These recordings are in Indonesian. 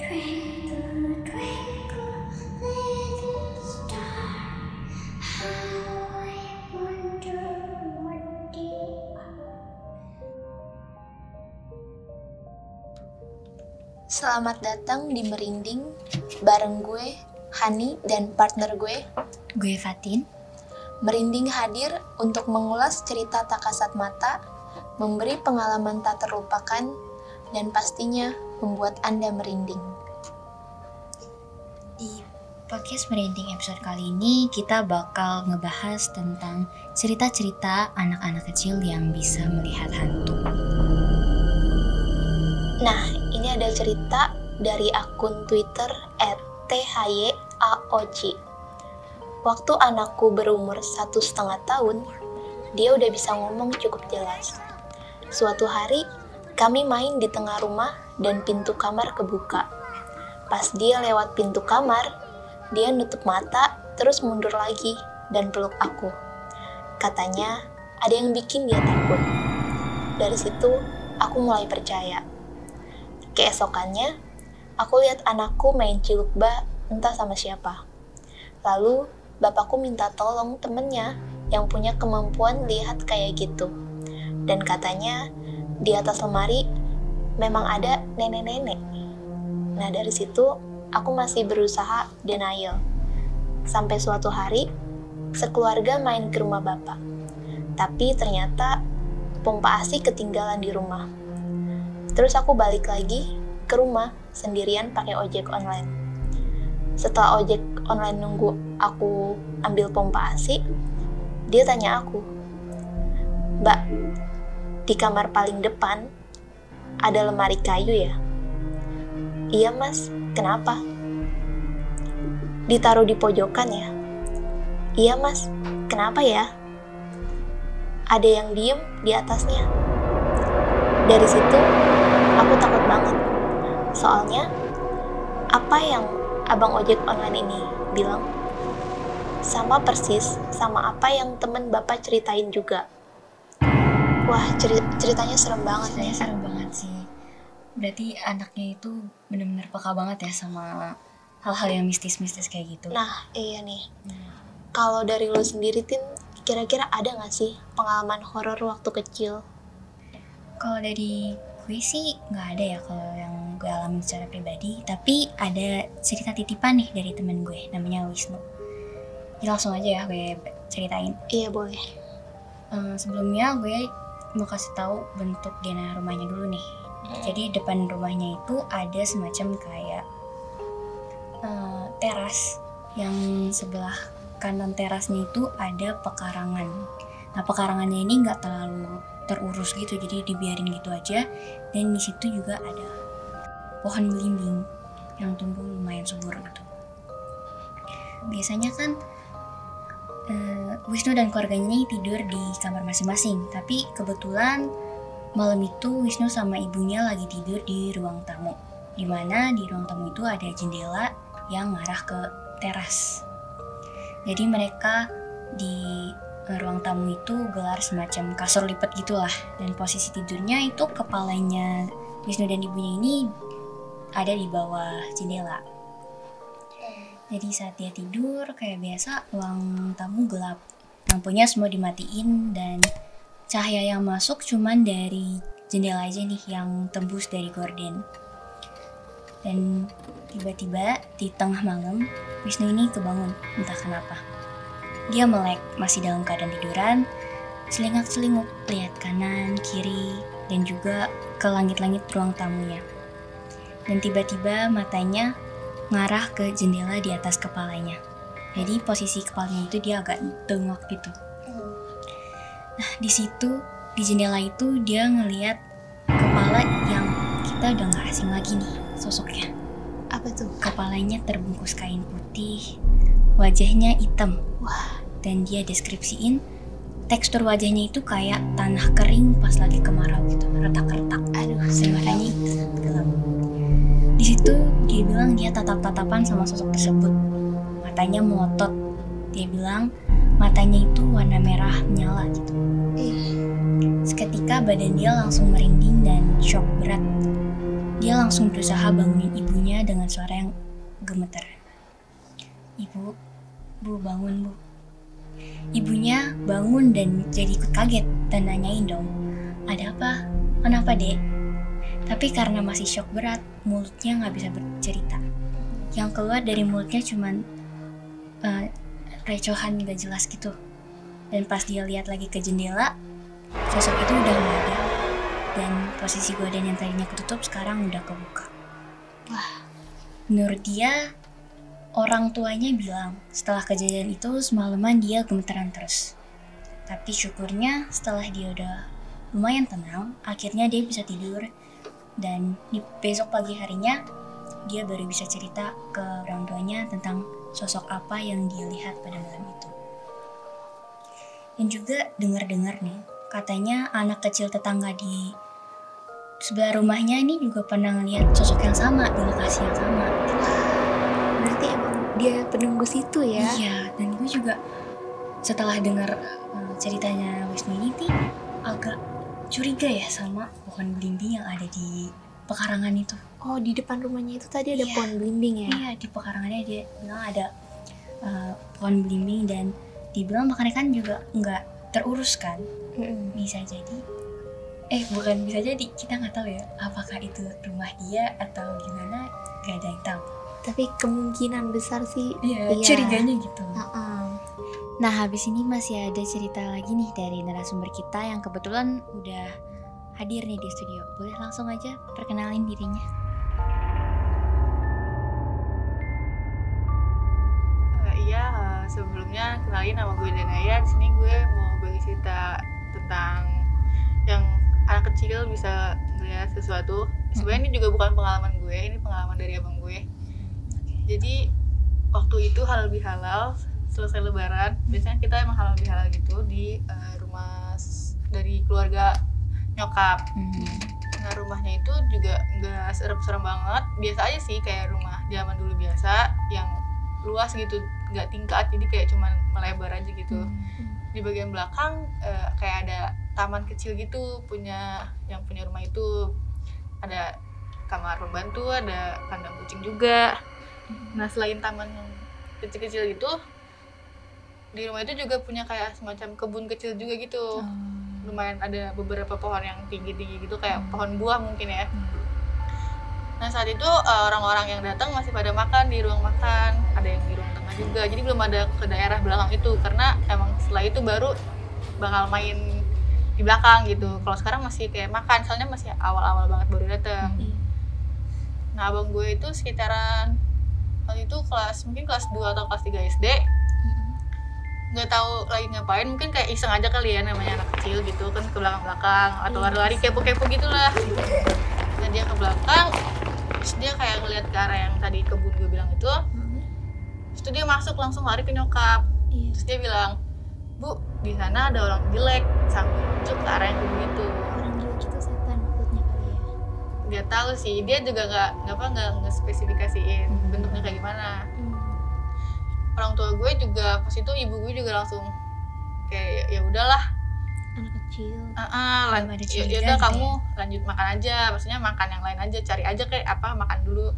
Selamat datang di Merinding bareng gue, Hani dan partner gue. Gue Fatin. Merinding hadir untuk mengulas cerita tak kasat mata, memberi pengalaman tak terlupakan, dan pastinya membuat Anda merinding. Di podcast Merinding episode kali ini kita bakal ngebahas tentang cerita-cerita anak-anak kecil yang bisa melihat hantu. Nah, ini ada cerita dari akun Twitter @thyaoc. Waktu anakku berumur satu setengah tahun, dia udah bisa ngomong cukup jelas. Suatu hari, kami main di tengah rumah dan pintu kamar kebuka. Pas dia lewat pintu kamar, dia nutup mata terus mundur lagi dan peluk aku. Katanya, ada yang bikin dia takut. Dari situ, aku mulai percaya. Keesokannya, aku lihat anakku main cilukba entah sama siapa. Lalu, bapakku minta tolong temennya yang punya kemampuan lihat kayak gitu. Dan katanya, di atas lemari memang ada nenek-nenek. Nah, dari situ aku masih berusaha denial. Sampai suatu hari, sekeluarga main ke rumah bapak. Tapi ternyata pompa ASI ketinggalan di rumah. Terus aku balik lagi ke rumah sendirian pakai ojek online. Setelah ojek online nunggu aku ambil pompa ASI, dia tanya aku, Mbak, di kamar paling depan ada lemari kayu ya? Iya mas, kenapa? Ditaruh di pojokan ya? Iya mas, kenapa ya? Ada yang diem di atasnya. Dari situ, aku takut banget. Soalnya, apa yang abang ojek online ini bilang? Sama persis sama apa yang temen bapak ceritain juga. Wah, ceri- ceritanya serem banget ya. serem banget. Berarti anaknya itu bener-bener peka banget ya sama hal-hal yang mistis-mistis kayak gitu. Nah, iya nih. Kalau dari lu sendiri, Tin, kira-kira ada nggak sih pengalaman horor waktu kecil? Kalau dari gue sih nggak ada ya kalau yang gue alamin secara pribadi. Tapi ada cerita titipan nih dari temen gue, namanya Wisnu. Jadi langsung aja ya gue ceritain. Iya, boleh. Eh, sebelumnya gue mau kasih tahu bentuk zona rumahnya dulu nih. Jadi depan rumahnya itu ada semacam kayak eh, teras yang sebelah kanan terasnya itu ada pekarangan. Nah pekarangannya ini nggak terlalu terurus gitu, jadi dibiarin gitu aja. Dan di situ juga ada pohon belimbing yang tumbuh lumayan subur gitu. Biasanya kan eh, Wisnu dan keluarganya tidur di kamar masing-masing. Tapi kebetulan malam itu Wisnu sama ibunya lagi tidur di ruang tamu. Di mana di ruang tamu itu ada jendela yang ngarah ke teras. Jadi mereka di eh, ruang tamu itu gelar semacam kasur lipat gitulah. Dan posisi tidurnya itu kepalanya Wisnu dan ibunya ini ada di bawah jendela. Jadi saat dia tidur kayak biasa ruang tamu gelap. Lampunya semua dimatiin dan cahaya yang masuk cuman dari jendela aja nih yang tembus dari gorden. Dan tiba-tiba di tengah malam Wisnu ini kebangun entah kenapa. Dia melek masih dalam keadaan tiduran, selingak-selinguk lihat kanan, kiri, dan juga ke langit-langit ruang tamunya. Dan tiba-tiba matanya ngarah ke jendela di atas kepalanya. Jadi posisi kepalanya itu dia agak tengok gitu. Nah di situ di jendela itu dia ngelihat kepala yang kita udah nggak asing lagi nih sosoknya. Apa tuh? Kepalanya terbungkus kain putih, wajahnya hitam. Wah, Dan dia deskripsiin tekstur wajahnya itu kayak tanah kering pas lagi kemarau gitu, retak-retak. aduh, banget. gelap. Di situ dia bilang dia tatap-tatapan sama sosok tersebut. Matanya melotot. Dia bilang matanya itu warna merah menyala gitu. Ih, Seketika badan dia langsung merinding dan shock berat. dia langsung berusaha bangunin ibunya dengan suara yang gemeter. Ibu, bu bangun bu. Ibunya bangun dan jadi ikut kaget dan nanyain dong, ada apa? Kenapa dek? Tapi karena masih shock berat, mulutnya nggak bisa bercerita. Yang keluar dari mulutnya cuman recohan gak jelas gitu. Dan pas dia lihat lagi ke jendela, sosok itu udah nggak ada. Dan posisi gorden yang tadinya ketutup sekarang udah kebuka. Wah, menurut dia orang tuanya bilang setelah kejadian itu semalaman dia gemeteran terus. Tapi syukurnya setelah dia udah lumayan tenang, akhirnya dia bisa tidur dan di besok pagi harinya dia baru bisa cerita ke orang tuanya tentang sosok apa yang dia lihat pada malam itu. Dan juga dengar-dengar nih, katanya anak kecil tetangga di sebelah rumahnya ini juga pernah ngeliat sosok yang sama di lokasi yang sama. Berarti emang dia penunggu situ ya? Iya, dan gue juga setelah dengar uh, ceritanya Wisnu ini agak curiga ya sama pohon belimbing yang ada di pekarangan itu. Oh, di depan rumahnya itu tadi ada Iya. pohon belimbing ya? Iya, di pekarangannya dia bilang ada uh, pohon belimbing dan dibilang makanya kan juga nggak terurus kan. Mm-mm. Bisa jadi eh bukan bisa jadi kita nggak tahu ya apakah itu rumah dia atau gimana gak ada yang tahu. Tapi kemungkinan besar sih Iya, Iya. curiganya gitu. Heeh. Nah, habis ini masih ada cerita lagi nih dari narasumber kita yang kebetulan udah hadir nih di studio. Boleh langsung aja perkenalin dirinya. Eh, iya, eh, sebelumnya kenalin nama gue Danaya. Di sini gue mau bagi cerita tentang yang anak kecil bisa melihat sesuatu. Sebenarnya ini juga bukan pengalaman gue, ini pengalaman dari abang gue. Jadi waktu itu halal bihalal selesai lebaran, biasanya kita emang halal bihalal gitu di eh, rumah dari keluarga nyokap. Nah rumahnya itu juga nggak serem-serem banget, biasa aja sih kayak rumah zaman dulu biasa yang luas gitu, nggak tingkat. Jadi kayak cuman melebar aja gitu. Di bagian belakang eh, kayak ada taman kecil gitu punya yang punya rumah itu. Ada kamar pembantu, ada kandang kucing juga. Nah selain taman yang kecil-kecil gitu, di rumah itu juga punya kayak semacam kebun kecil juga gitu lumayan ada beberapa pohon yang tinggi-tinggi gitu kayak Hmm. pohon buah mungkin ya. Nah saat itu eh, orang-orang yang datang masih pada makan di ruang makan, ada yang di ruang tengah juga. Jadi belum ada ke daerah belakang itu karena emang setelah itu baru bakal main di belakang gitu. Kalau sekarang masih kayak makan, soalnya masih awal-awal banget baru datang. Iya. Nah abang gue itu sekitaran waktu itu kelas mungkin kelas 2 atau kelas 3 SD nggak tahu lagi ngapain mungkin kayak iseng aja kali ya namanya anak kecil gitu kan ke belakang belakang atau Iya, lari-lari kepo-kepo gitulah nah dia ke belakang terus dia kayak ngeliat ke arah yang tadi kebun gue bilang itu terus itu dia masuk langsung lari ke nyokap Iya. terus dia bilang bu di sana ada orang jelek sambil nunjuk ke arah yang kebun itu Orang jelek itu setan maksudnya kali ya? nggak tahu sih dia juga nggak nggak apa nggak ngespesifikasiin Hmm. bentuknya kayak gimana. Orang tua gue juga pas itu ibu gue juga langsung kayak ya udahlah Anak kecil. ah lan- Belum ada ya ya udah gitu kamu lanjut makan aja maksudnya makan yang lain aja cari aja kayak apa makan dulu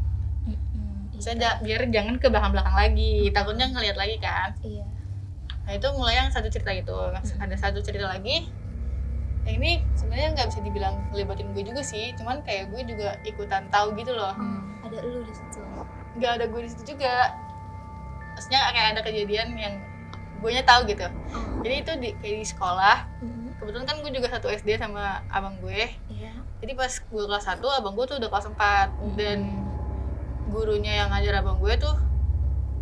Mm-mm. saya ja- biar jangan ke belakang belakang lagi takutnya ngelihat lagi kan Iya. nah itu mulai yang satu cerita itu Nah, ada satu cerita lagi yang ini sebenarnya nggak bisa dibilang ngelibatin gue juga sih cuman kayak gue juga ikutan tahu gitu loh Hmm. Ada lu di situ. nggak ada gue di situ juga maksudnya kayak ada kejadian yang gue nya tahu gitu. Oh. jadi itu di kayak di sekolah. Mm. kebetulan kan gue juga satu SD sama abang gue. Iya. jadi pas gue kelas 1 abang gue tuh udah kelas 4 dan gurunya yang ngajar abang gue tuh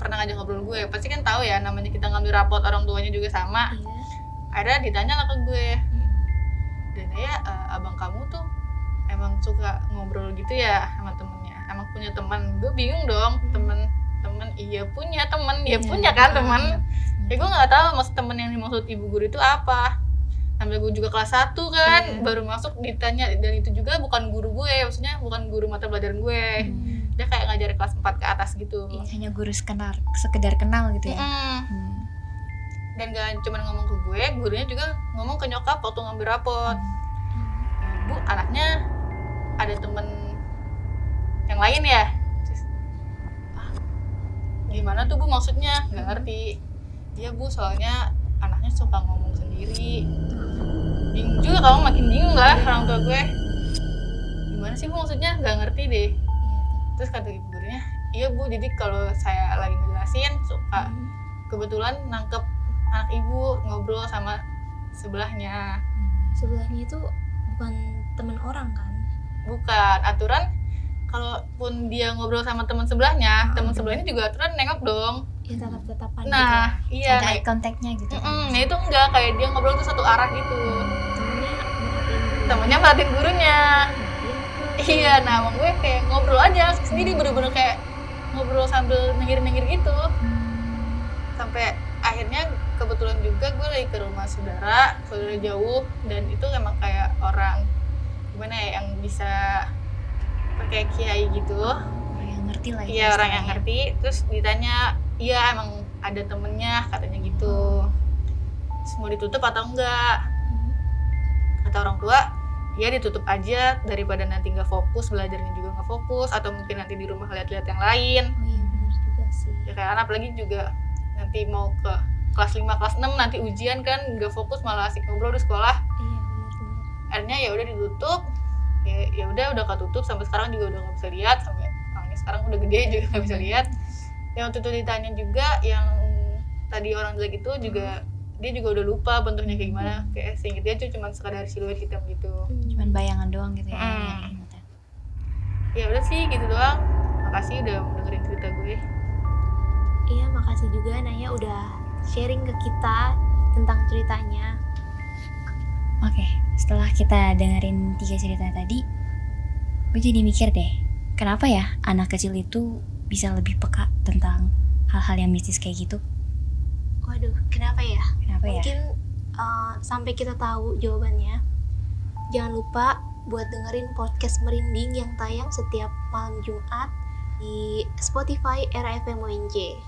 pernah ngajak ngobrol gue. Pasti kan tahu ya namanya kita ngambil rapot orang tuanya juga sama. Iya. akhirnya ditanya lah ke gue. Mm. dan ya eh, abang kamu tuh emang suka ngobrol gitu ya sama temennya. Emang punya teman. Gue bingung dong temen temen iya punya temen ya Iya. punya kan teman Iya. ya gue nggak tahu maksud temen yang dimaksud ibu guru itu apa sampai gue juga kelas 1 kan Iya. baru masuk ditanya dan itu juga bukan guru gue maksudnya bukan guru mata pelajaran gue Hmm. dia kayak ngajar kelas 4 ke atas gitu Iya, hanya guru sekedar sekedar kenal gitu ya. Mm-mm. Hmm. dan gak cuma ngomong ke gue gurunya juga ngomong ke nyokap waktu ngambil rapot Hmm. bu anaknya ada temen yang lain ya gimana tuh bu maksudnya? Nggak ngerti. Iya bu soalnya anaknya suka ngomong sendiri. Bingung juga kamu makin bingung lah orang tua gue. Gimana sih bu maksudnya? Nggak ngerti deh. Terus kata ibu gurunya iya bu jadi kalau saya lagi ngejelasin suka. Kebetulan nangkep anak ibu ngobrol sama sebelahnya. Sebelahnya itu bukan teman orang kan? bukan aturan kalaupun dia ngobrol sama teman sebelahnya teman sebelahnya juga aturan nengok dong. Ya tatap-tatapan nah iya ada eye contact-nya gitu kan. mm-mm, nah itu enggak kayak dia ngobrol tuh satu arah gitu. Gitu. Temennya perhatiin gurunya. Iya nah emang gue kayak ngobrol aja sendiri bener-bener kayak ngobrol sambil nengir-nengir gitu. Sampai akhirnya kebetulan juga gue lagi ke rumah saudara saudara jauh dan itu emang kayak orang gimana ya yang bisa pakai kiai gitu. Orang yang ngerti lah ya iya orang yang ngerti. Terus ditanya iya emang ada temennya? Katanya gitu. Terus mau ditutup atau enggak? Kata orang tua ya ditutup aja. Daripada nanti nggak fokus belajarnya juga nggak fokus atau mungkin nanti di rumah lihat-lihat yang lain. Oh iya benar juga sih. ya kayak anak apalagi juga nanti mau ke kelas 5 kelas 6 nanti ujian kan nggak fokus malah asik ngobrol di sekolah. Iya benar-benar. akhirnya ya udah ditutup ya ya udah udah ketutup sampai sekarang juga udah nggak bisa lihat sampai orangnya sekarang udah gede juga nggak bisa lihat. Yang waktu itu ditanya juga yang tadi orang jelek itu juga dia juga udah lupa bentuknya kayak gimana. Kayak seinget dia tuh cuma sekadar siluet hitam gitu. Cuman bayangan doang gitu ya Mm. yang ingetan. ya udah sih gitu doang. Makasih udah dengerin cerita gue. Iya makasih juga Naya udah sharing ke kita tentang ceritanya. Oke, setelah kita dengerin tiga cerita tadi, gue jadi mikir deh, kenapa ya anak kecil itu bisa lebih peka tentang hal-hal yang mistis kayak gitu? Waduh, kenapa ya? Kenapa ya? Mungkin uh, sampai kita tahu jawabannya. Jangan lupa buat dengerin podcast merinding yang tayang setiap malam Jumat di Spotify RFM UNJ.